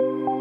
Thank you.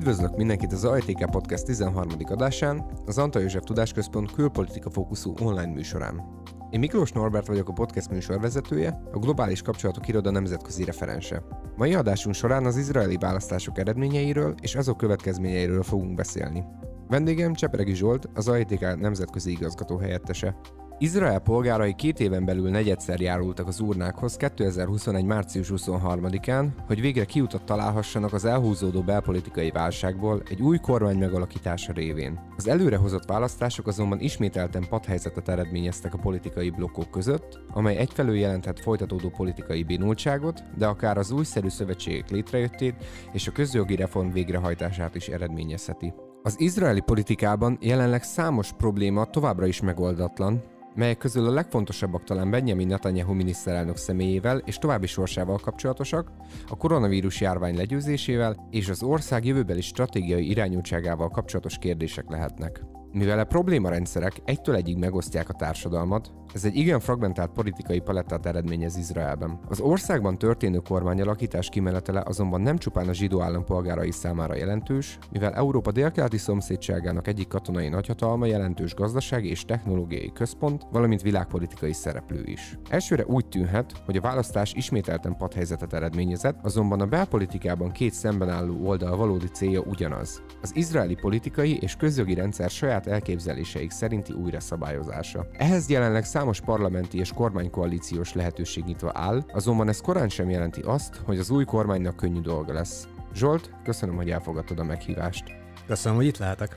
Üdvözlök mindenkit az AITK Podcast 13. adásán, az Antal József Tudásközpont külpolitika fókuszú online műsorán. Én Miklós Norbert vagyok a podcast műsorvezetője, a Globális Kapcsolatok Iroda nemzetközi referense. Mai adásunk során az izraeli választások eredményeiről és azok következményeiről fogunk beszélni. Vendégem Csepregi Zsolt, az AITK nemzetközi igazgató helyettese. Izrael polgárai két éven belül negyedszer járultak az urnákhoz 2021. március 23-án, hogy végre kiutat találhassanak az elhúzódó belpolitikai válságból egy új kormány megalakítása révén. Az előrehozott választások azonban ismételten padhelyzetet eredményeztek a politikai blokkok között, amely egyfelől jelenthet folytatódó politikai bénultságot, de akár az újszerű szövetségek létrejöttét és a közjogi reform végrehajtását is eredményezheti. Az izraeli politikában jelenleg számos probléma továbbra is megoldatlan, melyek közül a legfontosabbak talán Benjamin Netanyahu miniszterelnök személyével és további sorsával kapcsolatosak, a koronavírus járvány legyőzésével és az ország jövőbeli stratégiai irányultságával kapcsolatos kérdések lehetnek. Mivel a problémarendszerek egytől egyig megosztják a társadalmat, ez egy igen fragmentált politikai palettát eredményez Izraelben. Az országban történő kormányalakítás kimenetele azonban nem csupán a zsidó állampolgárai számára jelentős, mivel Európa délkeleti szomszédságának egyik katonai nagyhatalma jelentős gazdasági és technológiai központ, valamint világpolitikai szereplő is. Elsőre úgy tűnhet, hogy a választás ismételten padhelyzetet eredményezett, azonban a belpolitikában két szemben álló oldal valódi célja ugyanaz. Az izraeli politikai és közjogi rendszer saját elképzeléseik szerinti újra szabályozása. Ehhez jelenleg számos parlamenti és kormánykoalíciós lehetőség nyitva áll, azonban ez korán sem jelenti azt, hogy az új kormánynak könnyű dolga lesz. Zsolt, köszönöm, hogy elfogadtad a meghívást. Köszönöm, hogy itt lehetek.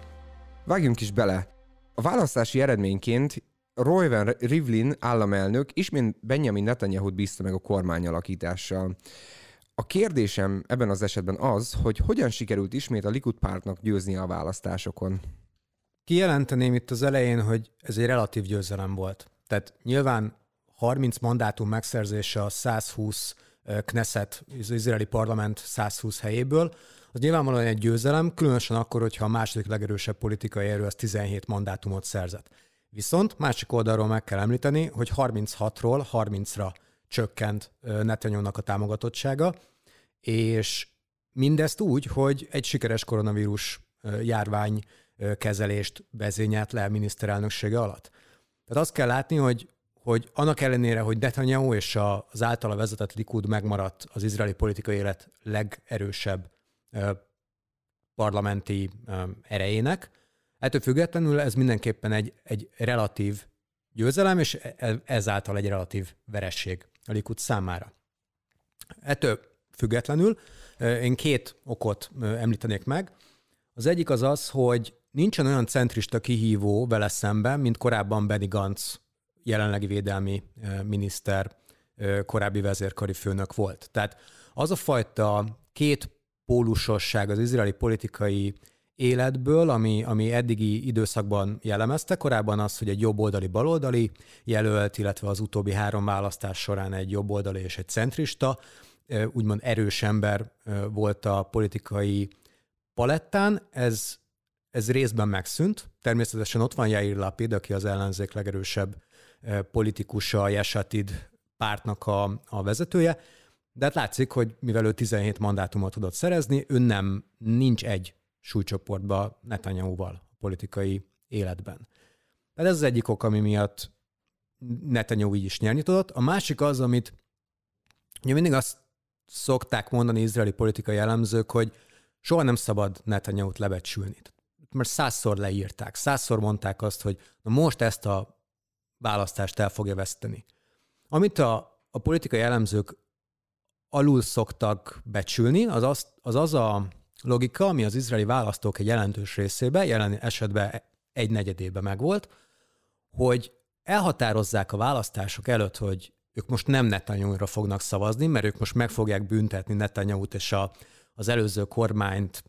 Vágjunk is bele. A választási eredményként Royven Rivlin államelnök ismét Benjamin Netanyahu-t bízta meg a kormány alakítással. A kérdésem ebben az esetben az, hogy hogyan sikerült ismét a Likud pártnak győzni a választásokon. Kijelenteném itt az elején, hogy ez egy relatív győzelem volt. Tehát nyilván 30 mandátum megszerzése a 120 Knesset, az izraeli parlament 120 helyéből, az nyilvánvalóan egy győzelem, különösen akkor, hogyha a második legerősebb politikai erő az 17 mandátumot szerzett. Viszont másik oldalról meg kell említeni, hogy 36-ról 30-ra csökkent netanyahu a támogatottsága, és mindezt úgy, hogy egy sikeres koronavírus járvány kezelést vezényelt le a miniszterelnöksége alatt. Tehát azt kell látni, hogy, hogy annak ellenére, hogy Netanyahu és az általa vezetett Likud megmaradt az izraeli politikai élet legerősebb parlamenti erejének, ettől függetlenül ez mindenképpen egy, egy relatív győzelem, és e, e, ezáltal egy relatív veresség a Likud számára. Ettől függetlenül én két okot említenék meg. Az egyik az az, hogy nincsen olyan centrista kihívó vele szemben, mint korábban Benny Gantz jelenlegi védelmi miniszter, korábbi vezérkari főnök volt. Tehát az a fajta két pólusosság az izraeli politikai életből, ami, ami eddigi időszakban jellemezte. Korábban az, hogy egy jobboldali baloldali jelölt, illetve az utóbbi három választás során egy jobboldali és egy centrista, úgymond erős ember volt a politikai palettán. Ez ez részben megszűnt. Természetesen ott van Jair Lapid, aki az ellenzék legerősebb politikusa, a Jesatid pártnak a, a vezetője, de hát látszik, hogy mivel ő 17 mandátumot tudott szerezni, ő nem, nincs egy súlycsoportba Netanyahu-val a politikai életben. Tehát ez az egyik ok, ami miatt Netanyahu így is nyerni tudott. A másik az, amit ugye mindig azt szokták mondani izraeli politikai elemzők, hogy soha nem szabad Netanyahu-t lebecsülni mert százszor leírták, százszor mondták azt, hogy na most ezt a választást el fogja veszteni. Amit a, a politikai elemzők alul szoktak becsülni, az az, az az a logika, ami az izraeli választók egy jelentős részébe, jelen esetben egy negyedébe megvolt, hogy elhatározzák a választások előtt, hogy ők most nem Netanyahu-ra fognak szavazni, mert ők most meg fogják büntetni Netanyahu-t és a, az előző kormányt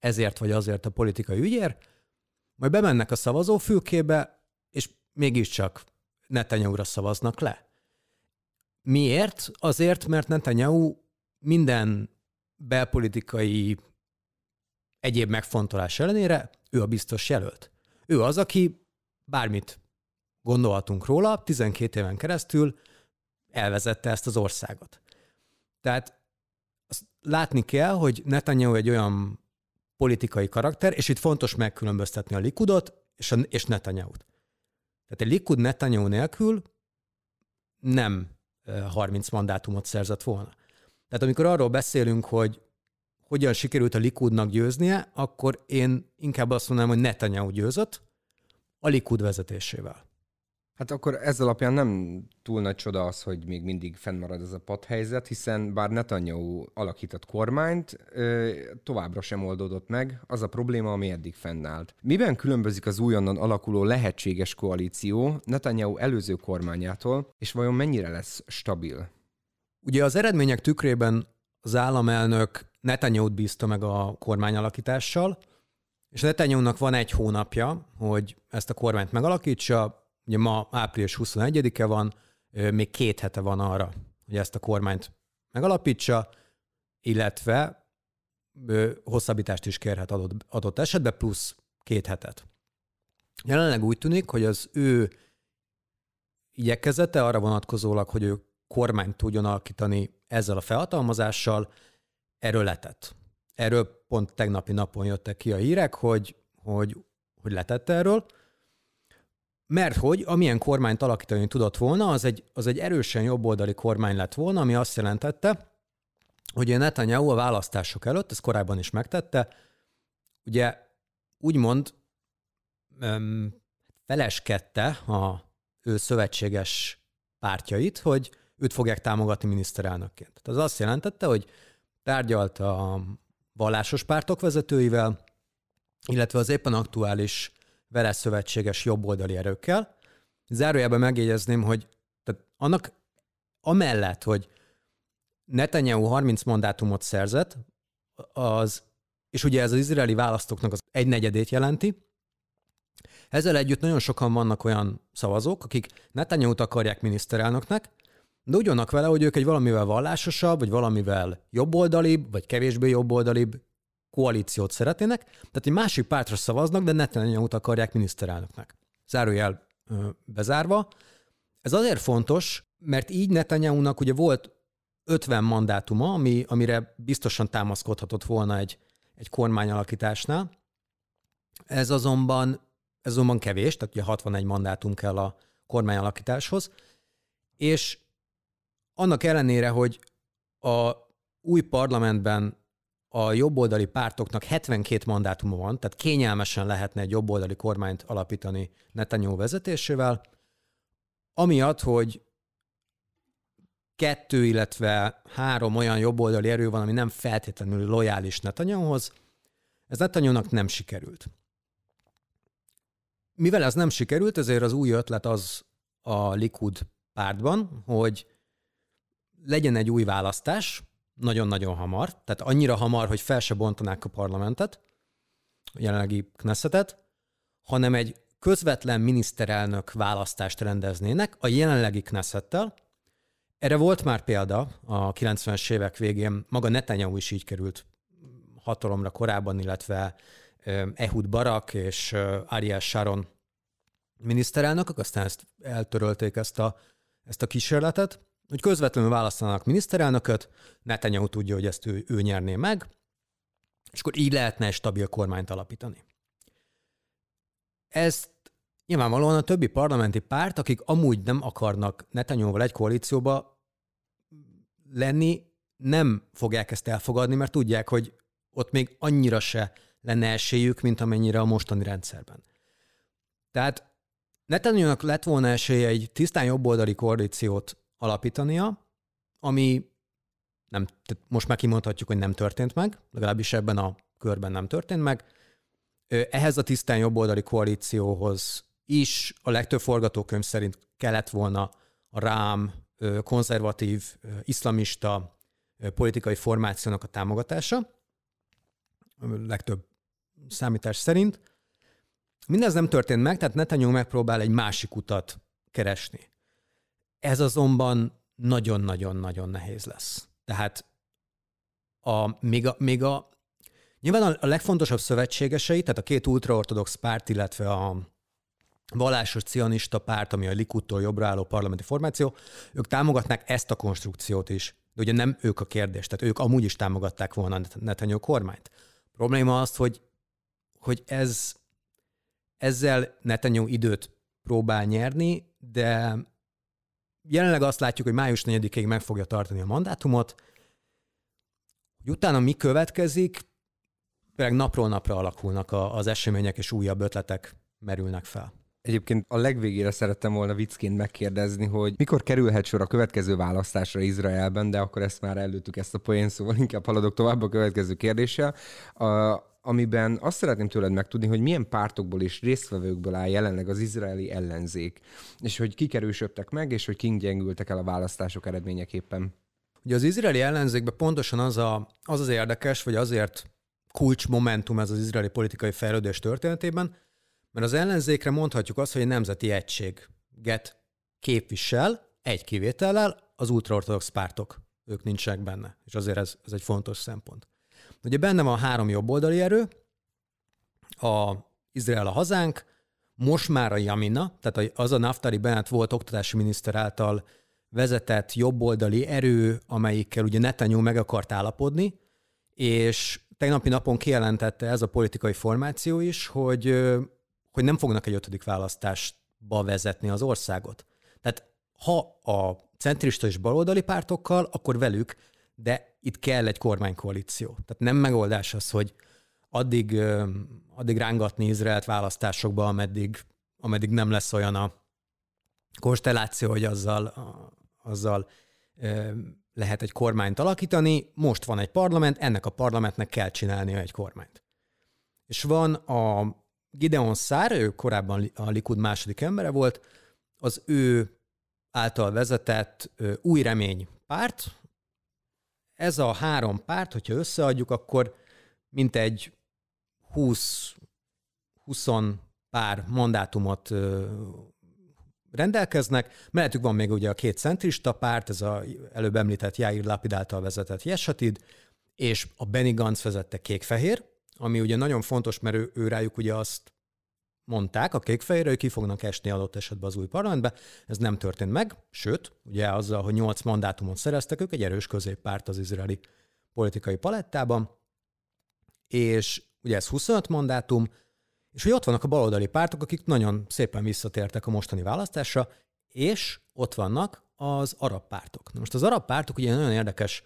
ezért vagy azért a politikai ügyért, majd bemennek a szavazófülkébe, és mégiscsak Netanyahu-ra szavaznak le. Miért? Azért, mert Netanyahu minden belpolitikai egyéb megfontolás ellenére ő a biztos jelölt. Ő az, aki bármit gondolhatunk róla, 12 éven keresztül elvezette ezt az országot. Tehát azt látni kell, hogy Netanyahu egy olyan politikai karakter, és itt fontos megkülönböztetni a Likudot és, a, és Netanyahu-t. Tehát egy Likud Netanyahu nélkül nem 30 mandátumot szerzett volna. Tehát amikor arról beszélünk, hogy hogyan sikerült a Likudnak győznie, akkor én inkább azt mondanám, hogy Netanyahu győzött a Likud vezetésével. Hát akkor ez alapján nem túl nagy csoda az, hogy még mindig fennmarad ez a padhelyzet, hiszen bár Netanyahu alakított kormányt, továbbra sem oldódott meg az a probléma, ami eddig fennállt. Miben különbözik az újonnan alakuló lehetséges koalíció Netanyahu előző kormányától, és vajon mennyire lesz stabil? Ugye az eredmények tükrében az államelnök Netanyahu-t bízta meg a kormányalakítással, és Netanyahu-nak van egy hónapja, hogy ezt a kormányt megalakítsa, Ugye ma április 21-e van, még két hete van arra, hogy ezt a kormányt megalapítsa, illetve hosszabbítást is kérhet adott, adott esetben, plusz két hetet. Jelenleg úgy tűnik, hogy az ő igyekezete arra vonatkozólag, hogy ő kormányt tudjon alakítani ezzel a felhatalmazással, erről letett. Erről pont tegnapi napon jöttek ki a hírek, hogy, hogy, hogy letett erről, mert hogy amilyen kormányt alakítani tudott volna, az egy, az egy erősen jobboldali kormány lett volna, ami azt jelentette, hogy a Netanyahu a választások előtt, ezt korábban is megtette, ugye úgymond um, feleskedte a ő szövetséges pártjait, hogy őt fogják támogatni miniszterelnökként. Tehát az azt jelentette, hogy tárgyalt a vallásos pártok vezetőivel, illetve az éppen aktuális vele szövetséges jobboldali erőkkel. Zárójában megjegyezném, hogy tehát annak amellett, hogy Netanyahu 30 mandátumot szerzett, az, és ugye ez az izraeli választóknak az egynegyedét jelenti, ezzel együtt nagyon sokan vannak olyan szavazók, akik Netanyahu-t akarják miniszterelnöknek, de úgy vannak vele, hogy ők egy valamivel vallásosabb, vagy valamivel jobboldalibb, vagy kevésbé jobboldalibb koalíciót szeretnének, tehát egy másik pártra szavaznak, de Netanyahu-t akarják miniszterelnöknek. Zárójel bezárva. Ez azért fontos, mert így Netanyahu-nak ugye volt 50 mandátuma, ami, amire biztosan támaszkodhatott volna egy, egy kormányalakításnál. Ez azonban, ez azonban kevés, tehát ugye 61 mandátum kell a kormányalakításhoz, és annak ellenére, hogy a új parlamentben a jobboldali pártoknak 72 mandátuma van, tehát kényelmesen lehetne egy jobboldali kormányt alapítani Netanyahu vezetésével, amiatt, hogy kettő, illetve három olyan jobboldali erő van, ami nem feltétlenül lojális Netanyahuhoz, ez Netanyahunak nem sikerült. Mivel ez nem sikerült, ezért az új ötlet az a Likud pártban, hogy legyen egy új választás, nagyon-nagyon hamar, tehát annyira hamar, hogy fel se bontanák a parlamentet, a jelenlegi Knessetet, hanem egy közvetlen miniszterelnök választást rendeznének a jelenlegi Knessettel. Erre volt már példa a 90-es évek végén, maga Netanyahu is így került hatalomra korábban, illetve Ehud Barak és Ariel Sharon miniszterelnökök, aztán ezt eltörölték ezt a, ezt a kísérletet hogy közvetlenül választanak miniszterelnököt, Netanyahu tudja, hogy ezt ő, ő nyerné meg, és akkor így lehetne egy stabil kormányt alapítani. Ezt nyilvánvalóan a többi parlamenti párt, akik amúgy nem akarnak Netanyahu-val egy koalícióba lenni, nem fogják ezt elfogadni, mert tudják, hogy ott még annyira se lenne esélyük, mint amennyire a mostani rendszerben. Tehát Netanyahu-nak lett volna esélye egy tisztán jobboldali koalíciót alapítania, ami nem, tehát most már kimondhatjuk, hogy nem történt meg, legalábbis ebben a körben nem történt meg. Ehhez a tisztán jobboldali koalícióhoz is a legtöbb forgatókönyv szerint kellett volna a rám konzervatív, iszlamista politikai formációnak a támogatása, legtöbb számítás szerint. Mindez nem történt meg, tehát Netanyahu megpróbál egy másik utat keresni. Ez azonban nagyon-nagyon-nagyon nehéz lesz. Tehát a, még, a, még a Nyilván a legfontosabb szövetségesei, tehát a két ultraortodox párt, illetve a vallásos cionista párt, ami a Likudtól jobbra álló parlamenti formáció, ők támogatnák ezt a konstrukciót is. De ugye nem ők a kérdés, tehát ők amúgy is támogatták volna a Netanyahu kormányt. A probléma az, hogy, hogy ez, ezzel Netanyahu időt próbál nyerni, de jelenleg azt látjuk, hogy május 4-ig meg fogja tartani a mandátumot, hogy utána mi következik, tényleg napról napra alakulnak az események, és újabb ötletek merülnek fel. Egyébként a legvégére szerettem volna viccként megkérdezni, hogy mikor kerülhet sor a következő választásra Izraelben, de akkor ezt már előttük ezt a poén, szóval inkább haladok tovább a következő kérdéssel. A, amiben azt szeretném tőled megtudni, hogy milyen pártokból és résztvevőkből áll jelenleg az izraeli ellenzék, és hogy kik erősödtek meg, és hogy kik gyengültek el a választások eredményeképpen. Ugye az izraeli ellenzékben pontosan az, a, az az érdekes, vagy azért kulcsmomentum ez az izraeli politikai fejlődés történetében, mert az ellenzékre mondhatjuk azt, hogy egy nemzeti egységet képvisel, egy kivétellel, az ultraortodox pártok. Ők nincsenek benne, és azért ez, ez egy fontos szempont. Ugye benne van három jobboldali erő, a Izrael a hazánk, most már a Jamina, tehát az a Naftali Bennett volt oktatási miniszter által vezetett jobboldali erő, amelyikkel ugye Netanyahu meg akart állapodni, és tegnapi napon kijelentette ez a politikai formáció is, hogy hogy nem fognak egy ötödik választásba vezetni az országot. Tehát ha a centrista és baloldali pártokkal, akkor velük, de itt kell egy kormánykoalíció. Tehát nem megoldás az, hogy addig, addig rángatni Izraelt választásokba, ameddig, ameddig nem lesz olyan a konstelláció, hogy azzal, azzal lehet egy kormányt alakítani. Most van egy parlament, ennek a parlamentnek kell csinálnia egy kormányt. És van a Gideon Szár, ő korábban a Likud második embere volt, az ő által vezetett új remény párt. Ez a három párt, hogyha összeadjuk, akkor mintegy 20, 20 pár mandátumot rendelkeznek. Mellettük van még ugye a két centrista párt, ez a előbb említett Jair Lapid által vezetett Jesatid, és a Benny Gantz vezette kék-fehér, ami ugye nagyon fontos, mert ő, ő rájuk ugye azt mondták a kékfehérre, hogy ki fognak esni adott esetben az új parlamentbe. Ez nem történt meg, sőt, ugye azzal, hogy nyolc mandátumot szereztek, ők egy erős középpárt az izraeli politikai palettában, és ugye ez 25 mandátum, és hogy ott vannak a baloldali pártok, akik nagyon szépen visszatértek a mostani választásra, és ott vannak az arab pártok. Na most az arab pártok ugye nagyon érdekes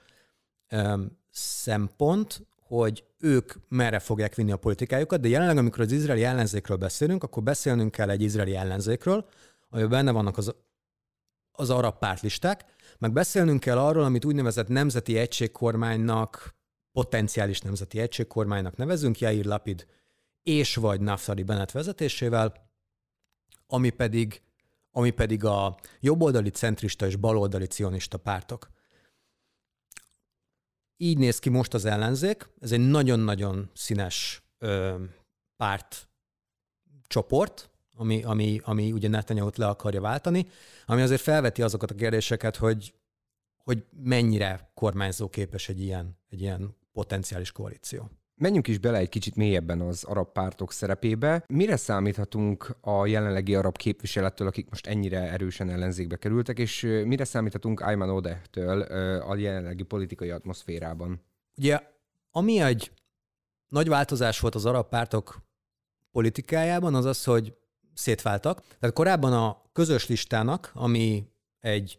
um, szempont, hogy ők merre fogják vinni a politikájukat, de jelenleg, amikor az izraeli ellenzékről beszélünk, akkor beszélnünk kell egy izraeli ellenzékről, amiben benne vannak az, az arab pártlisták, meg beszélnünk kell arról, amit úgynevezett nemzeti egységkormánynak, potenciális nemzeti egységkormánynak nevezünk, Jair Lapid és vagy Naftali Bennett vezetésével, ami pedig, ami pedig a jobboldali centrista és baloldali cionista pártok. Így néz ki most az ellenzék. Ez egy nagyon-nagyon színes ö, párt csoport, ami, ami, ami ugye Netanyahu-t le akarja váltani, ami azért felveti azokat a kérdéseket, hogy, hogy mennyire kormányzóképes egy ilyen, egy ilyen potenciális koalíció. Menjünk is bele egy kicsit mélyebben az arab pártok szerepébe. Mire számíthatunk a jelenlegi arab képviselettől, akik most ennyire erősen ellenzékbe kerültek, és mire számíthatunk Ayman Odehtől a jelenlegi politikai atmoszférában? Ugye, ami egy nagy változás volt az arab pártok politikájában, az az, hogy szétváltak. Tehát korábban a közös listának, ami egy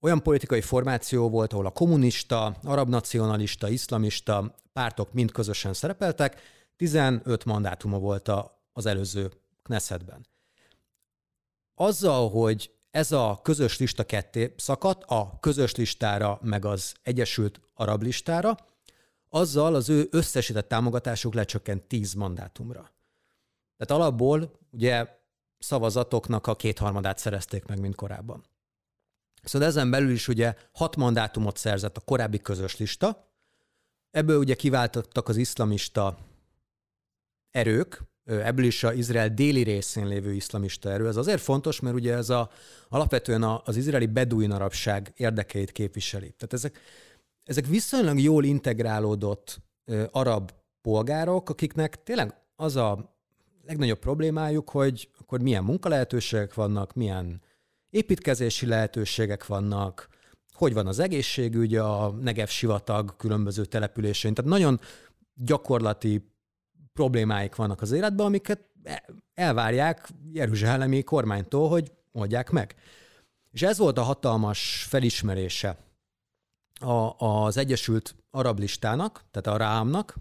olyan politikai formáció volt, ahol a kommunista, arab nacionalista, iszlamista pártok mind közösen szerepeltek, 15 mandátuma volt az előző Knessetben. Azzal, hogy ez a közös lista ketté szakadt, a közös listára, meg az Egyesült Arab listára, azzal az ő összesített támogatásuk lecsökkent 10 mandátumra. Tehát alapból ugye szavazatoknak a kétharmadát szerezték meg, mint korábban. Szóval ezen belül is ugye hat mandátumot szerzett a korábbi közös lista, ebből ugye kiváltottak az iszlamista erők, ebből is az Izrael déli részén lévő iszlamista erő. Ez azért fontos, mert ugye ez a, alapvetően az izraeli beduin arabság érdekeit képviseli. Tehát ezek, ezek viszonylag jól integrálódott arab polgárok, akiknek tényleg az a legnagyobb problémájuk, hogy akkor milyen munkalehetőségek vannak, milyen építkezési lehetőségek vannak, hogy van az egészségügy a Negev sivatag különböző településén. Tehát nagyon gyakorlati problémáik vannak az életben, amiket elvárják Jeruzsálemi kormánytól, hogy oldják meg. És ez volt a hatalmas felismerése a, az Egyesült Arab listának, tehát a Rámnak,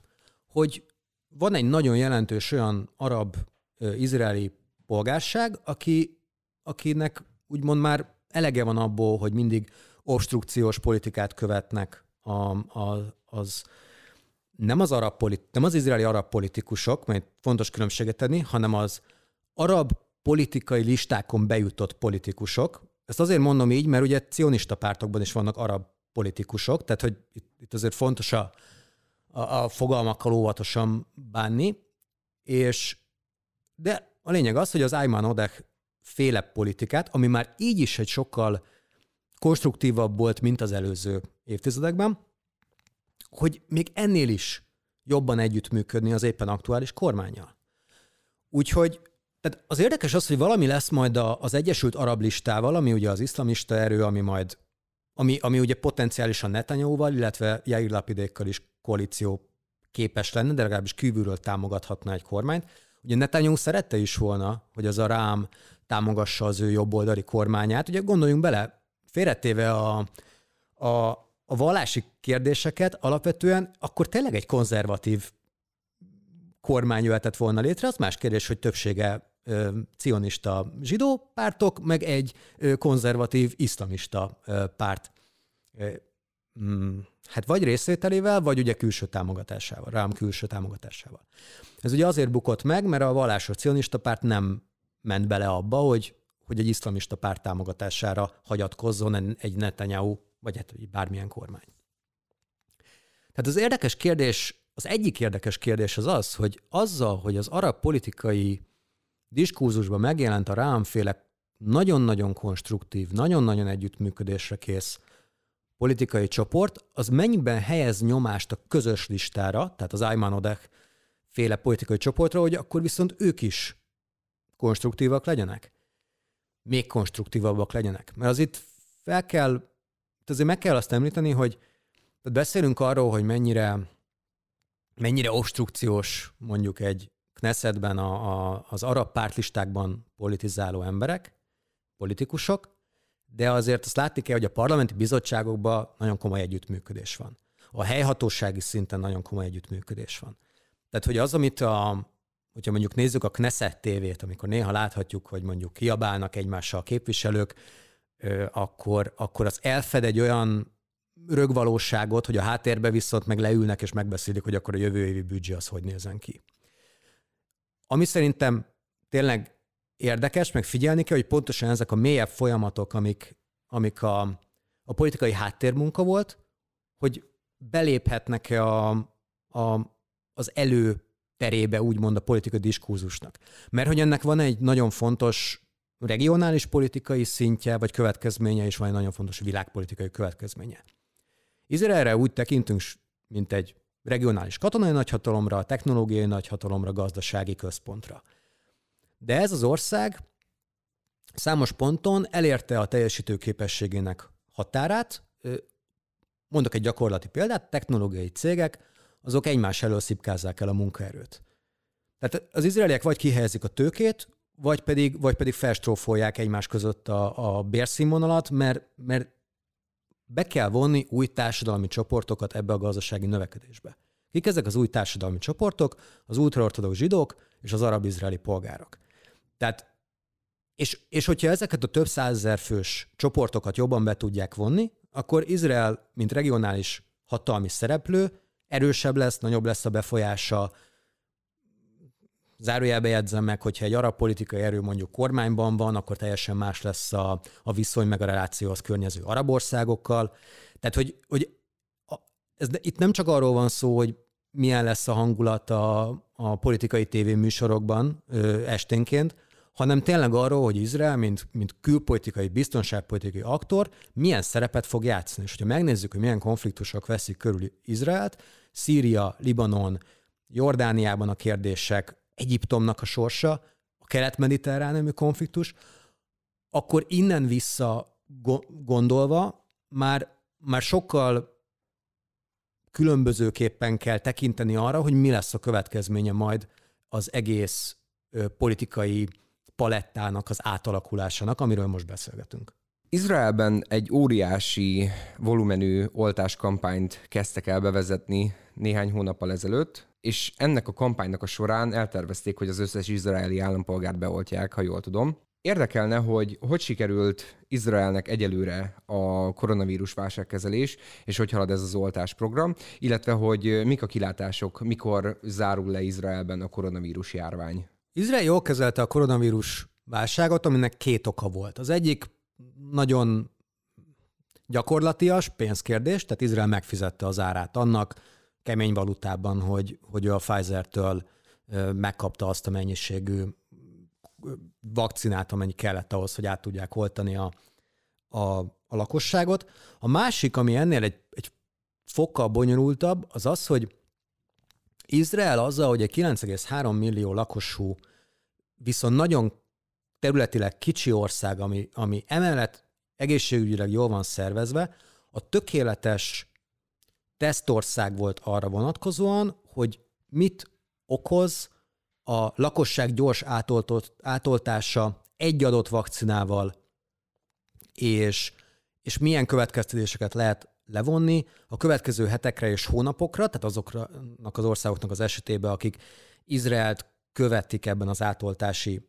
hogy van egy nagyon jelentős olyan arab-izraeli polgárság, aki, akinek úgymond már elege van abból, hogy mindig obstrukciós politikát követnek a, a, az nem az, arab politi- nem az izraeli arab politikusok, mert fontos különbséget tenni, hanem az arab politikai listákon bejutott politikusok. Ezt azért mondom így, mert ugye cionista pártokban is vannak arab politikusok, tehát hogy itt, itt azért fontos a, a, a fogalmakkal óvatosan bánni, és de a lényeg az, hogy az Ayman Odeh féle politikát, ami már így is egy sokkal konstruktívabb volt, mint az előző évtizedekben, hogy még ennél is jobban együttműködni az éppen aktuális kormányjal. Úgyhogy tehát az érdekes az, hogy valami lesz majd az Egyesült Arab listával, ami ugye az iszlamista erő, ami majd, ami, ami ugye potenciálisan Netanyahu-val, illetve Jair Lapidékkal is koalíció képes lenne, de legalábbis kívülről támogathatna egy kormányt. Ugye Netanyahu szerette is volna, hogy az a rám támogassa az ő jobboldali kormányát. Ugye gondoljunk bele, félretéve a, a, a vallási kérdéseket alapvetően, akkor tényleg egy konzervatív kormány jöhetett volna létre. Az más kérdés, hogy többsége ö, cionista zsidó pártok, meg egy ö, konzervatív iszlamista ö, párt. Hát vagy részvételével, vagy ugye külső támogatásával, rám külső támogatásával. Ez ugye azért bukott meg, mert a vallásos cionista párt nem ment bele abba, hogy, hogy egy iszlamista párt támogatására hagyatkozzon egy Netanyahu, vagy hát bármilyen kormány. Tehát az érdekes kérdés, az egyik érdekes kérdés az az, hogy azzal, hogy az arab politikai diskurzusban megjelent a rámféle nagyon-nagyon konstruktív, nagyon-nagyon együttműködésre kész politikai csoport, az mennyiben helyez nyomást a közös listára, tehát az Ayman Odeh féle politikai csoportra, hogy akkor viszont ők is konstruktívak legyenek? Még konstruktívabbak legyenek. Mert az itt fel kell, azért meg kell azt említeni, hogy beszélünk arról, hogy mennyire, mennyire obstrukciós mondjuk egy Knessetben a, a, az arab pártlistákban politizáló emberek, politikusok, de azért azt látni kell, hogy a parlamenti bizottságokban nagyon komoly együttműködés van. A helyhatósági szinten nagyon komoly együttműködés van. Tehát, hogy az, amit a, hogyha mondjuk nézzük a Knesset tévét, amikor néha láthatjuk, hogy mondjuk kiabálnak egymással a képviselők, akkor, akkor az elfed egy olyan rögvalóságot, hogy a háttérbe viszont meg leülnek és megbeszélik, hogy akkor a jövő évi büdzsé az hogy nézen ki. Ami szerintem tényleg érdekes, meg figyelni kell, hogy pontosan ezek a mélyebb folyamatok, amik, amik a, a politikai háttérmunka volt, hogy beléphetnek-e a, a, az elő terébe, úgymond a politikai diskurzusnak. Mert hogy ennek van egy nagyon fontos regionális politikai szintje, vagy következménye, és van egy nagyon fontos világpolitikai következménye. Izraelre úgy tekintünk, mint egy regionális katonai nagyhatalomra, technológiai nagyhatalomra, gazdasági központra. De ez az ország számos ponton elérte a teljesítőképességének határát. Mondok egy gyakorlati példát, technológiai cégek, azok egymás elől szipkázzák el a munkaerőt. Tehát az izraeliek vagy kihelyezik a tőkét, vagy pedig, vagy pedig felstrófolják egymás között a, a bérszínvonalat, mert, mert be kell vonni új társadalmi csoportokat ebbe a gazdasági növekedésbe. Kik ezek az új társadalmi csoportok? Az ultraortodox zsidók és az arab-izraeli polgárok. Tehát, és, és hogyha ezeket a több százezer fős csoportokat jobban be tudják vonni, akkor Izrael, mint regionális hatalmi szereplő, erősebb lesz, nagyobb lesz a befolyása. Zárójelbe jegyzem meg, hogyha egy arab politikai erő mondjuk kormányban van, akkor teljesen más lesz a, a viszony meg a reláció az környező arab országokkal. Tehát, hogy, hogy ez, itt nem csak arról van szó, hogy milyen lesz a hangulat a, a politikai tévéműsorokban ö, esténként, hanem tényleg arról, hogy Izrael, mint, mint külpolitikai, biztonságpolitikai aktor, milyen szerepet fog játszani. És hogyha megnézzük, hogy milyen konfliktusok veszik körül Izraelt, Szíria, Libanon, Jordániában a kérdések, Egyiptomnak a sorsa, a kelet-mediterrániumi konfliktus, akkor innen vissza gondolva már, már sokkal különbözőképpen kell tekinteni arra, hogy mi lesz a következménye majd az egész politikai palettának, az átalakulásának, amiről most beszélgetünk. Izraelben egy óriási volumenű oltáskampányt kezdtek el bevezetni néhány hónappal ezelőtt, és ennek a kampánynak a során eltervezték, hogy az összes izraeli állampolgárt beoltják, ha jól tudom. Érdekelne, hogy hogy sikerült Izraelnek egyelőre a koronavírus válságkezelés, és hogy halad ez az oltás program, illetve hogy mik a kilátások, mikor zárul le Izraelben a koronavírus járvány. Izrael jól kezelte a koronavírus válságot, aminek két oka volt. Az egyik nagyon gyakorlatias pénzkérdés, tehát Izrael megfizette az árát annak kemény valutában, hogy, hogy ő a Pfizer-től megkapta azt a mennyiségű vakcinát, amennyi kellett ahhoz, hogy át tudják oltani a, a, a lakosságot. A másik, ami ennél egy, egy fokkal bonyolultabb, az az, hogy Izrael azzal, hogy egy 9,3 millió lakosú, viszont nagyon területileg kicsi ország, ami, ami emellett egészségügyileg jól van szervezve, a tökéletes tesztország volt arra vonatkozóan, hogy mit okoz a lakosság gyors átoltott, átoltása egy adott vakcinával, és, és milyen következtetéseket lehet levonni a következő hetekre és hónapokra, tehát azoknak az országoknak az esetében, akik Izraelt követik ebben az átoltási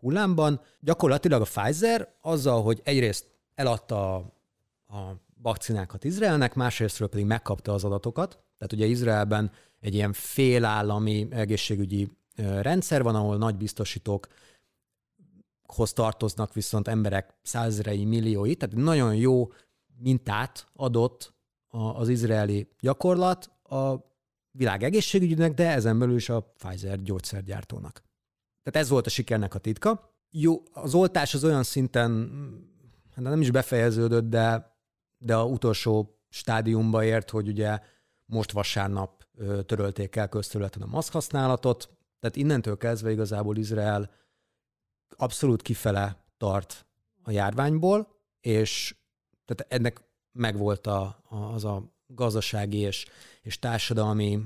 hullámban. Gyakorlatilag a Pfizer azzal, hogy egyrészt eladta a, a vakcinákat Izraelnek, másrésztről pedig megkapta az adatokat. Tehát ugye Izraelben egy ilyen félállami egészségügyi rendszer van, ahol nagy biztosítók hoz tartoznak viszont emberek százrei, milliói, tehát nagyon jó mintát adott az izraeli gyakorlat a világ egészségügynek, de ezen belül is a Pfizer gyógyszergyártónak. Tehát ez volt a sikernek a titka. Jó, az oltás az olyan szinten, hát nem is befejeződött, de, de a utolsó stádiumba ért, hogy ugye most vasárnap törölték el közterületen a maszk használatot, tehát innentől kezdve igazából Izrael abszolút kifele tart a járványból, és tehát ennek megvolt a, a, az a gazdasági és, és társadalmi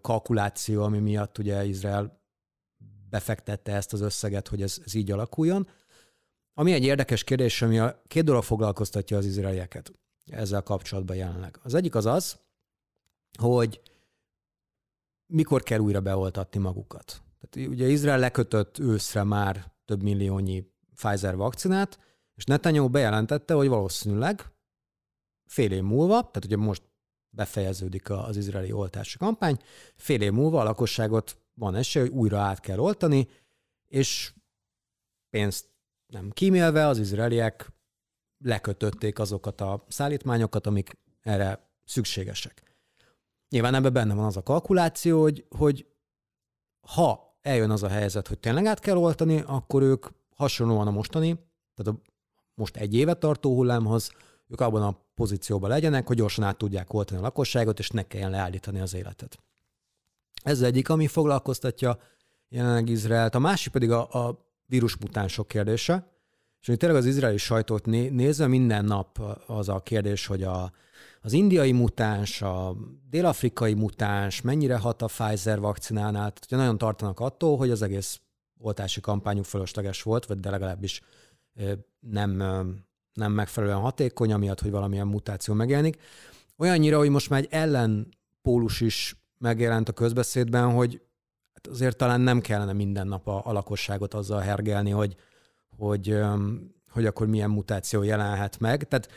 kalkuláció, ami miatt ugye Izrael befektette ezt az összeget, hogy ez, ez így alakuljon. Ami egy érdekes kérdés, ami a két dolog foglalkoztatja az izraelieket ezzel kapcsolatban jelenleg. Az egyik az az, hogy mikor kell újra beoltatni magukat. Tehát ugye Izrael lekötött őszre már több milliónyi Pfizer vakcinát, és Netanyahu bejelentette, hogy valószínűleg fél év múlva, tehát ugye most befejeződik az izraeli oltási kampány, fél év múlva a lakosságot van esély, hogy újra át kell oltani, és pénzt nem kímélve az izraeliek lekötötték azokat a szállítmányokat, amik erre szükségesek. Nyilván ebben benne van az a kalkuláció, hogy, hogy ha eljön az a helyzet, hogy tényleg át kell oltani, akkor ők hasonlóan a mostani, tehát a most egy évet tartó hullámhoz, ők abban a pozícióban legyenek, hogy gyorsan át tudják oltani a lakosságot, és ne kelljen leállítani az életet. Ez az egyik, ami foglalkoztatja jelenleg Izraelt. A másik pedig a, a vírusmutánsok kérdése. És hogy tényleg az izraeli sajtót né, nézve minden nap az a kérdés, hogy a, az indiai mutáns, a dél-afrikai mutáns mennyire hat a Pfizer vakcinánál. Tehát ugye nagyon tartanak attól, hogy az egész oltási kampányuk fölösleges volt, vagy de legalábbis nem, nem megfelelően hatékony, amiatt, hogy valamilyen mutáció megjelenik. Olyannyira, hogy most már egy ellenpólus is megjelent a közbeszédben, hogy hát azért talán nem kellene minden nap a, a lakosságot azzal hergelni, hogy, hogy, hogy akkor milyen mutáció jelenhet meg. Tehát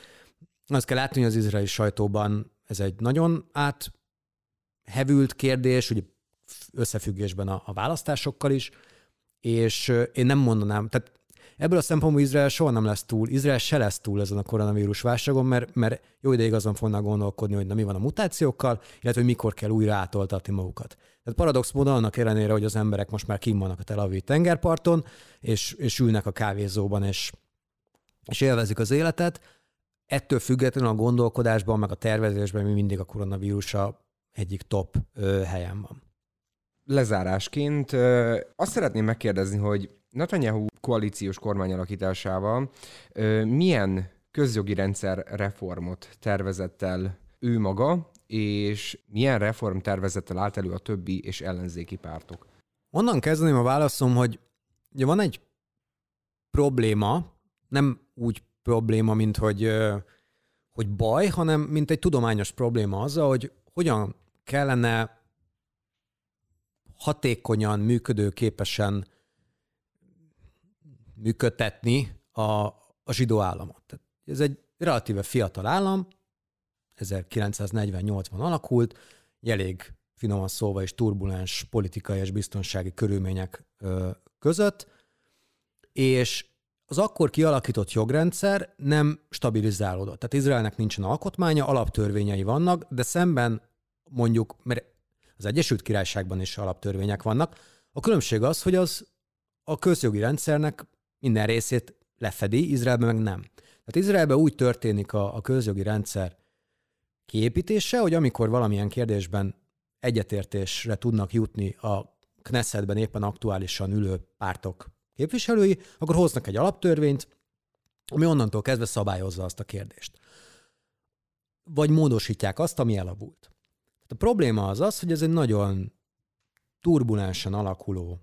azt kell látni, hogy az izraeli sajtóban ez egy nagyon áthevült kérdés, ugye összefüggésben a, a választásokkal is, és én nem mondanám, tehát Ebből a szempontból Izrael soha nem lesz túl, Izrael se lesz túl ezen a koronavírus válságon, mert, mert jó ideig azon fognak gondolkodni, hogy na mi van a mutációkkal, illetve hogy mikor kell újra átoltatni magukat. Tehát paradox módon annak ellenére, hogy az emberek most már kim vannak a Tel Aviv tengerparton, és, és ülnek a kávézóban, és, és élvezik az életet, ettől függetlenül a gondolkodásban, meg a tervezésben mi mindig a koronavírusa egyik top ö, helyen van. lezárásként azt szeretném megkérdezni, hogy Netanyahu koalíciós kormányalakításával milyen közjogi rendszer reformot tervezett el ő maga, és milyen reform tervezettel állt elő a többi és ellenzéki pártok? Onnan kezdeném a válaszom, hogy ugye van egy probléma, nem úgy probléma, mint hogy, hogy baj, hanem mint egy tudományos probléma az, hogy hogyan kellene hatékonyan, működőképesen működtetni a, a zsidó államot. Tehát ez egy relatíve fiatal állam, 1948-ban alakult, elég finoman szólva is turbulens politikai és biztonsági körülmények között, és az akkor kialakított jogrendszer nem stabilizálódott. Tehát Izraelnek nincsen alkotmánya, alaptörvényei vannak, de szemben mondjuk, mert az Egyesült Királyságban is alaptörvények vannak, a különbség az, hogy az a közjogi rendszernek minden részét lefedi, Izraelben meg nem. Tehát Izraelben úgy történik a, a közjogi rendszer kiépítése, hogy amikor valamilyen kérdésben egyetértésre tudnak jutni a Knessetben éppen aktuálisan ülő pártok képviselői, akkor hoznak egy alaptörvényt, ami onnantól kezdve szabályozza azt a kérdést. Vagy módosítják azt, ami elavult. A probléma az az, hogy ez egy nagyon turbulensen alakuló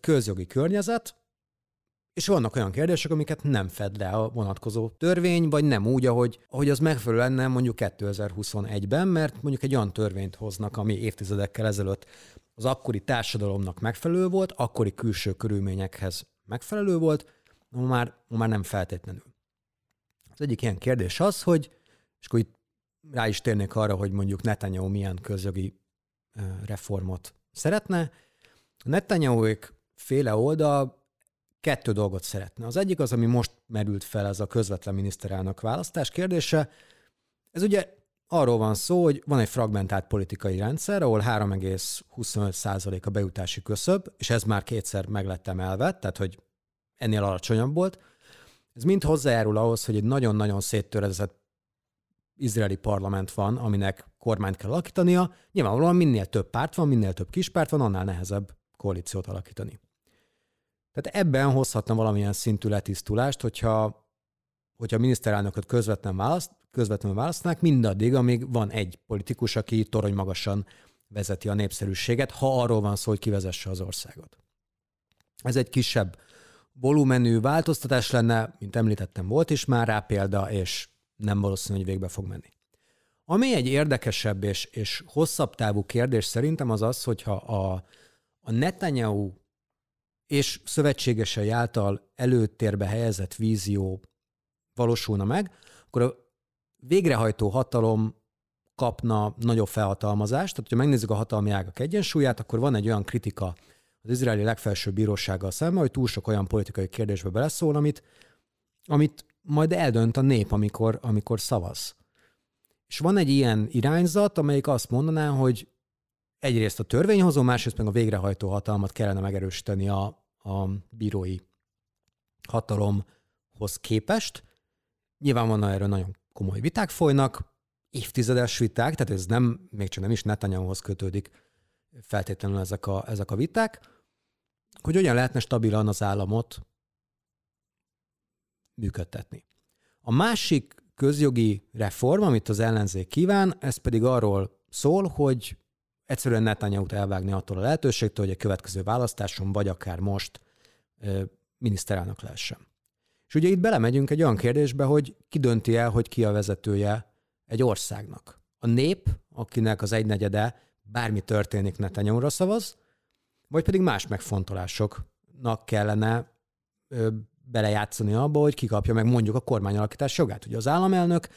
közjogi környezet, és vannak olyan kérdések, amiket nem fed le a vonatkozó törvény, vagy nem úgy, ahogy, ahogy az megfelelő lenne mondjuk 2021-ben, mert mondjuk egy olyan törvényt hoznak, ami évtizedekkel ezelőtt az akkori társadalomnak megfelelő volt, akkori külső körülményekhez megfelelő volt, ma már, ma már nem feltétlenül. Az egyik ilyen kérdés az, hogy, és akkor itt rá is térnék arra, hogy mondjuk Netanyahu milyen közjogi reformot szeretne. A netanyahu féle oldal kettő dolgot szeretne. Az egyik az, ami most merült fel, ez a közvetlen miniszterelnök választás kérdése. Ez ugye arról van szó, hogy van egy fragmentált politikai rendszer, ahol 3,25% a bejutási köszöb, és ez már kétszer meg lett emelve, tehát hogy ennél alacsonyabb volt. Ez mind hozzájárul ahhoz, hogy egy nagyon-nagyon széttörezett izraeli parlament van, aminek kormányt kell alakítania. Nyilvánvalóan minél több párt van, minél több kispárt van, annál nehezebb koalíciót alakítani. Tehát ebben hozhatna valamilyen szintű letisztulást, hogyha, hogyha a miniszterelnököt közvetlen választ, közvetlenül választanák, mindaddig, amíg van egy politikus, aki torony magasan vezeti a népszerűséget, ha arról van szó, hogy kivezesse az országot. Ez egy kisebb volumenű változtatás lenne, mint említettem, volt is már rá példa, és nem valószínű, hogy végbe fog menni. Ami egy érdekesebb és, és hosszabb távú kérdés szerintem az az, hogyha a, a Netanyahu és szövetségesei által előtérbe helyezett vízió valósulna meg, akkor a végrehajtó hatalom kapna nagyobb felhatalmazást. Tehát, ha megnézzük a hatalmi ágak egyensúlyát, akkor van egy olyan kritika az izraeli legfelsőbb bírósággal szemben, hogy túl sok olyan politikai kérdésbe beleszól, amit, amit majd eldönt a nép, amikor, amikor szavaz. És van egy ilyen irányzat, amelyik azt mondaná, hogy egyrészt a törvényhozó, másrészt meg a végrehajtó hatalmat kellene megerősíteni a, a bírói hatalomhoz képest. Van erről nagyon komoly viták folynak, évtizedes viták, tehát ez nem, még csak nem is Netanyahuhoz kötődik feltétlenül ezek a, ezek a viták, hogy hogyan lehetne stabilan az államot működtetni. A másik közjogi reform, amit az ellenzék kíván, ez pedig arról szól, hogy egyszerűen Netanyahu-t elvágni attól a lehetőségtől, hogy a következő választáson, vagy akár most miniszterelnök lehessen. És ugye itt belemegyünk egy olyan kérdésbe, hogy ki dönti el, hogy ki a vezetője egy országnak. A nép, akinek az egynegyede bármi történik Netanyahu-ra szavaz, vagy pedig más megfontolásoknak kellene ö, belejátszani abba, hogy kikapja meg mondjuk a kormányalakítás jogát. Ugye az államelnök,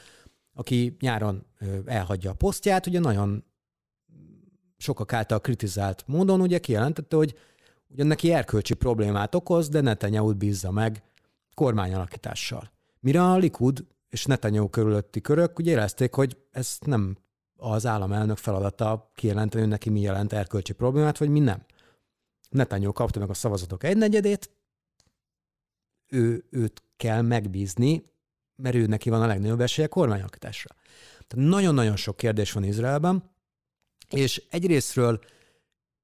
aki nyáron elhagyja a posztját, ugye nagyon sokak által kritizált módon ugye kijelentette, hogy ugyan neki erkölcsi problémát okoz, de Netanyahu bízza meg kormányalakítással. Mire a Likud és Netanyahu körülötti körök úgy érezték, hogy ez nem az államelnök feladata kijelenteni, hogy neki mi jelent erkölcsi problémát, vagy mi nem. Netanyahu kapta meg a szavazatok egynegyedét, ő, őt kell megbízni, mert ő neki van a legnagyobb esélye kormányalakításra. Tehát nagyon-nagyon sok kérdés van Izraelben, és egyrésztről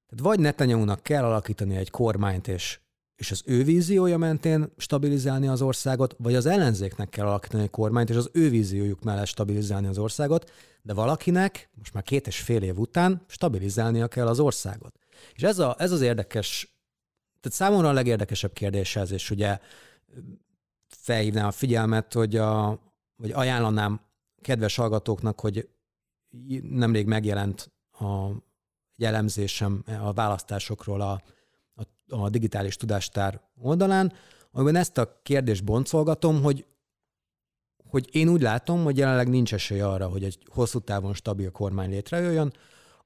Tehát vagy Netanyahu-nak kell alakítani egy kormányt, és, és az ő víziója mentén stabilizálni az országot, vagy az ellenzéknek kell alakítani egy kormányt, és az ő víziójuk mellett stabilizálni az országot, de valakinek most már két és fél év után stabilizálnia kell az országot. És ez, a, ez az érdekes, tehát számomra a legérdekesebb kérdés ez, és ugye felhívnám a figyelmet, hogy a, vagy ajánlanám kedves hallgatóknak, hogy nemrég megjelent a egy elemzésem a választásokról a, a, a digitális tudástár oldalán, amiben ezt a kérdést boncolgatom, hogy, hogy én úgy látom, hogy jelenleg nincs esély arra, hogy egy hosszú távon stabil kormány létrejöjjön,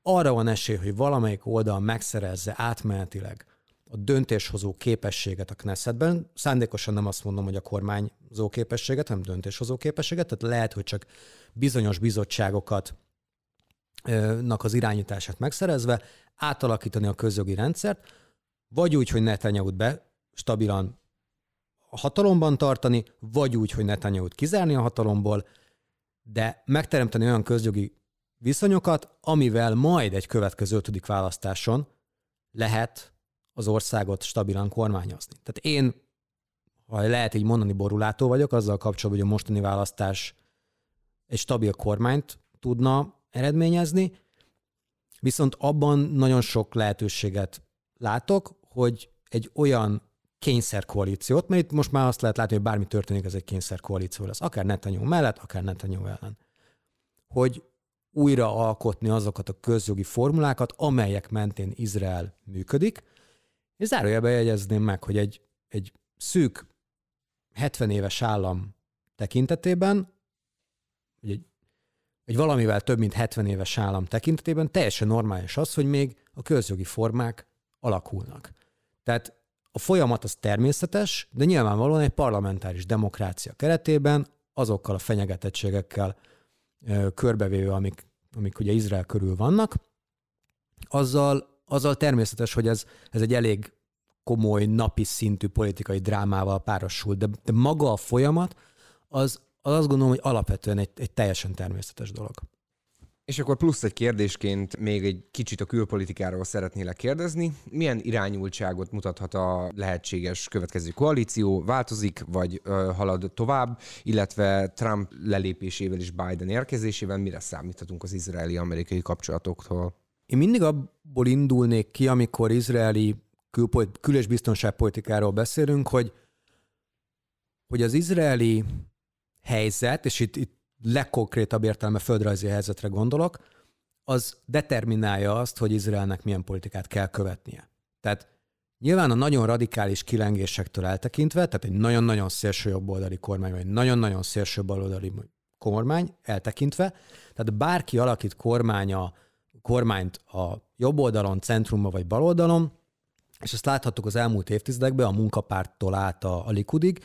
arra van esély, hogy valamelyik oldal megszerezze átmenetileg a döntéshozó képességet a Knessetben. Szándékosan nem azt mondom, hogy a kormányzó képességet, hanem döntéshozó képességet, tehát lehet, hogy csak bizonyos bizottságokat nak az irányítását megszerezve, átalakítani a közjogi rendszert, vagy úgy, hogy Netanyahu-t be stabilan a hatalomban tartani, vagy úgy, hogy Netanyahu-t kizárni a hatalomból, de megteremteni olyan közjogi viszonyokat, amivel majd egy következő ötödik választáson lehet az országot stabilan kormányozni. Tehát én, ha lehet így mondani, borulátó vagyok, azzal kapcsolatban, hogy a mostani választás egy stabil kormányt tudna eredményezni, viszont abban nagyon sok lehetőséget látok, hogy egy olyan kényszerkoalíciót, mert itt most már azt lehet látni, hogy bármi történik, ez egy kényszerkoalíció lesz, akár Netanyahu mellett, akár Netanyahu ellen. Hogy újra alkotni azokat a közjogi formulákat, amelyek mentén Izrael működik, és zárójelben jegyezném meg, hogy egy, egy szűk 70 éves állam tekintetében, egy, egy valamivel több mint 70 éves állam tekintetében teljesen normális az, hogy még a közjogi formák alakulnak. Tehát a folyamat az természetes, de nyilvánvalóan egy parlamentáris demokrácia keretében azokkal a fenyegetettségekkel körbevéve, amik, amik ugye Izrael körül vannak, azzal, azzal természetes, hogy ez, ez egy elég komoly napi szintű politikai drámával párosul, de, de maga a folyamat az, az azt gondolom, hogy alapvetően egy, egy teljesen természetes dolog. És akkor plusz egy kérdésként még egy kicsit a külpolitikáról szeretnélek kérdezni. Milyen irányultságot mutathat a lehetséges következő koalíció? Változik, vagy ö, halad tovább? Illetve Trump lelépésével és Biden érkezésével mire számíthatunk az izraeli-amerikai kapcsolatoktól? Én mindig abból indulnék ki, amikor izraeli kül- kül- és biztonságpolitikáról beszélünk, hogy, hogy az izraeli helyzet, és itt, itt legkonkrétabb értelme földrajzi helyzetre gondolok, az determinálja azt, hogy Izraelnek milyen politikát kell követnie. Tehát nyilván a nagyon radikális kilengésektől eltekintve, tehát egy nagyon-nagyon szélső jobboldali kormány, vagy egy nagyon-nagyon szélső baloldali kormány eltekintve, tehát bárki alakít kormánya, kormányt a jobb oldalon, centrumba vagy baloldalon, és ezt láthattuk az elmúlt évtizedekben, a munkapárttól át a, a Likudig,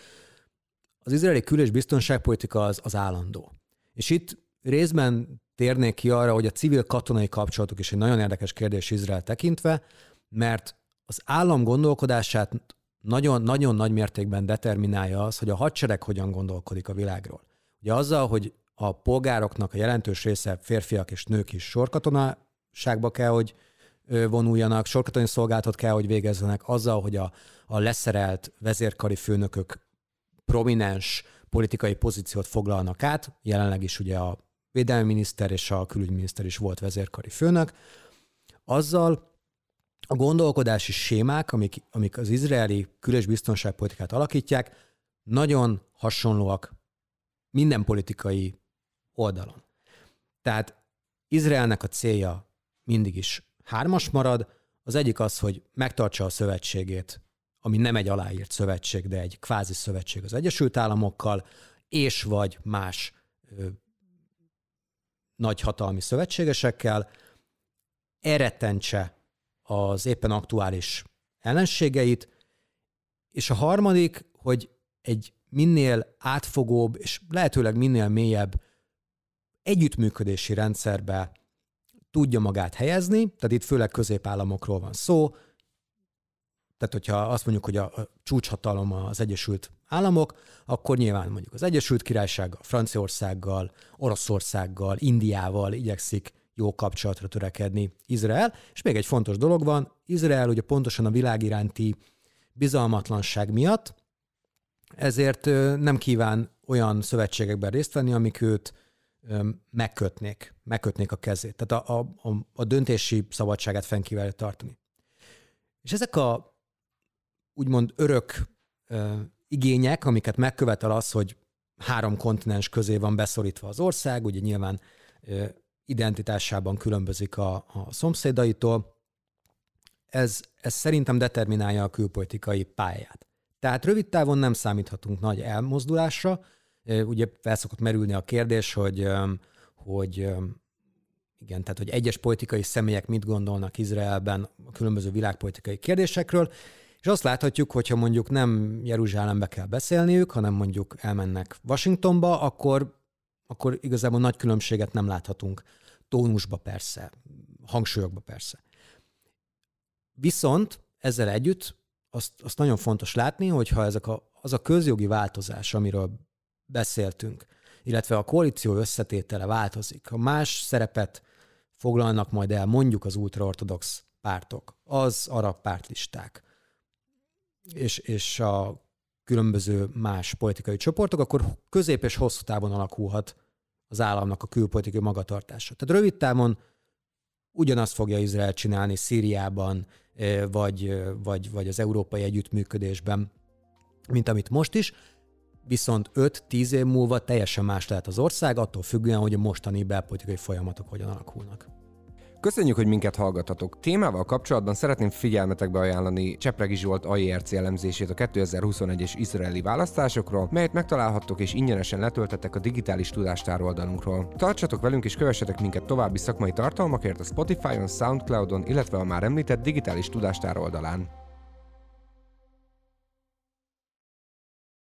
az izraeli kül- és biztonságpolitika az, az állandó. És itt részben térnék ki arra, hogy a civil-katonai kapcsolatok is egy nagyon érdekes kérdés Izrael tekintve, mert az állam gondolkodását nagyon-nagyon nagy mértékben determinálja az, hogy a hadsereg hogyan gondolkodik a világról. Ugye azzal, hogy a polgároknak a jelentős része férfiak és nők is sorkatonaságba kell, hogy vonuljanak, sorkatonai szolgálatot kell, hogy végezzenek, azzal, hogy a, a leszerelt vezérkari főnökök prominens politikai pozíciót foglalnak át, jelenleg is ugye a védelmi miniszter és a külügyminiszter is volt vezérkari főnök, azzal a gondolkodási sémák, amik, amik az izraeli kül- és biztonságpolitikát alakítják, nagyon hasonlóak minden politikai oldalon. Tehát Izraelnek a célja mindig is hármas marad, az egyik az, hogy megtartsa a szövetségét ami nem egy aláírt szövetség, de egy kvázi szövetség az Egyesült Államokkal, és vagy más ö, nagyhatalmi szövetségesekkel, eretentse az éppen aktuális ellenségeit, és a harmadik, hogy egy minél átfogóbb és lehetőleg minél mélyebb együttműködési rendszerbe tudja magát helyezni, tehát itt főleg középállamokról van szó, tehát, hogyha azt mondjuk, hogy a, csúcshatalom az Egyesült Államok, akkor nyilván mondjuk az Egyesült Királysággal, Franciaországgal, Oroszországgal, Indiával igyekszik jó kapcsolatra törekedni Izrael. És még egy fontos dolog van, Izrael ugye pontosan a világ iránti bizalmatlanság miatt, ezért nem kíván olyan szövetségekben részt venni, amik őt megkötnék, megkötnék a kezét. Tehát a, a, a döntési szabadságát fenn kívánja tartani. És ezek a úgymond örök ö, igények, amiket megkövetel az, hogy három kontinens közé van beszorítva az ország, ugye nyilván ö, identitásában különbözik a, a szomszédaitól, ez, ez szerintem determinálja a külpolitikai pályát. Tehát rövid távon nem számíthatunk nagy elmozdulásra. Ugye felszokott merülni a kérdés, hogy, hogy igen, tehát hogy egyes politikai személyek mit gondolnak Izraelben a különböző világpolitikai kérdésekről, és azt láthatjuk, hogyha mondjuk nem Jeruzsálembe kell beszélniük, hanem mondjuk elmennek Washingtonba, akkor, akkor igazából nagy különbséget nem láthatunk. Tónusba persze, hangsúlyokba persze. Viszont ezzel együtt azt, azt nagyon fontos látni, hogyha ezek a, az a közjogi változás, amiről beszéltünk, illetve a koalíció összetétele változik, ha más szerepet foglalnak majd el mondjuk az ultraortodox pártok, az arab pártlisták, és, és a különböző más politikai csoportok, akkor közép és hosszú távon alakulhat az államnak a külpolitikai magatartása. Tehát rövid távon ugyanazt fogja Izrael csinálni Szíriában, vagy, vagy, vagy az európai együttműködésben, mint amit most is, viszont 5-10 év múlva teljesen más lehet az ország, attól függően, hogy a mostani belpolitikai folyamatok hogyan alakulnak. Köszönjük, hogy minket hallgatatok. Témával kapcsolatban szeretném figyelmetekbe ajánlani Csepregi Zsolt AIRC elemzését a 2021-es izraeli választásokról, melyet megtalálhattok és ingyenesen letöltetek a digitális tudástár oldalunkról. Tartsatok velünk és kövessetek minket további szakmai tartalmakért a Spotify-on, Soundcloud-on, illetve a már említett digitális tudástár oldalán.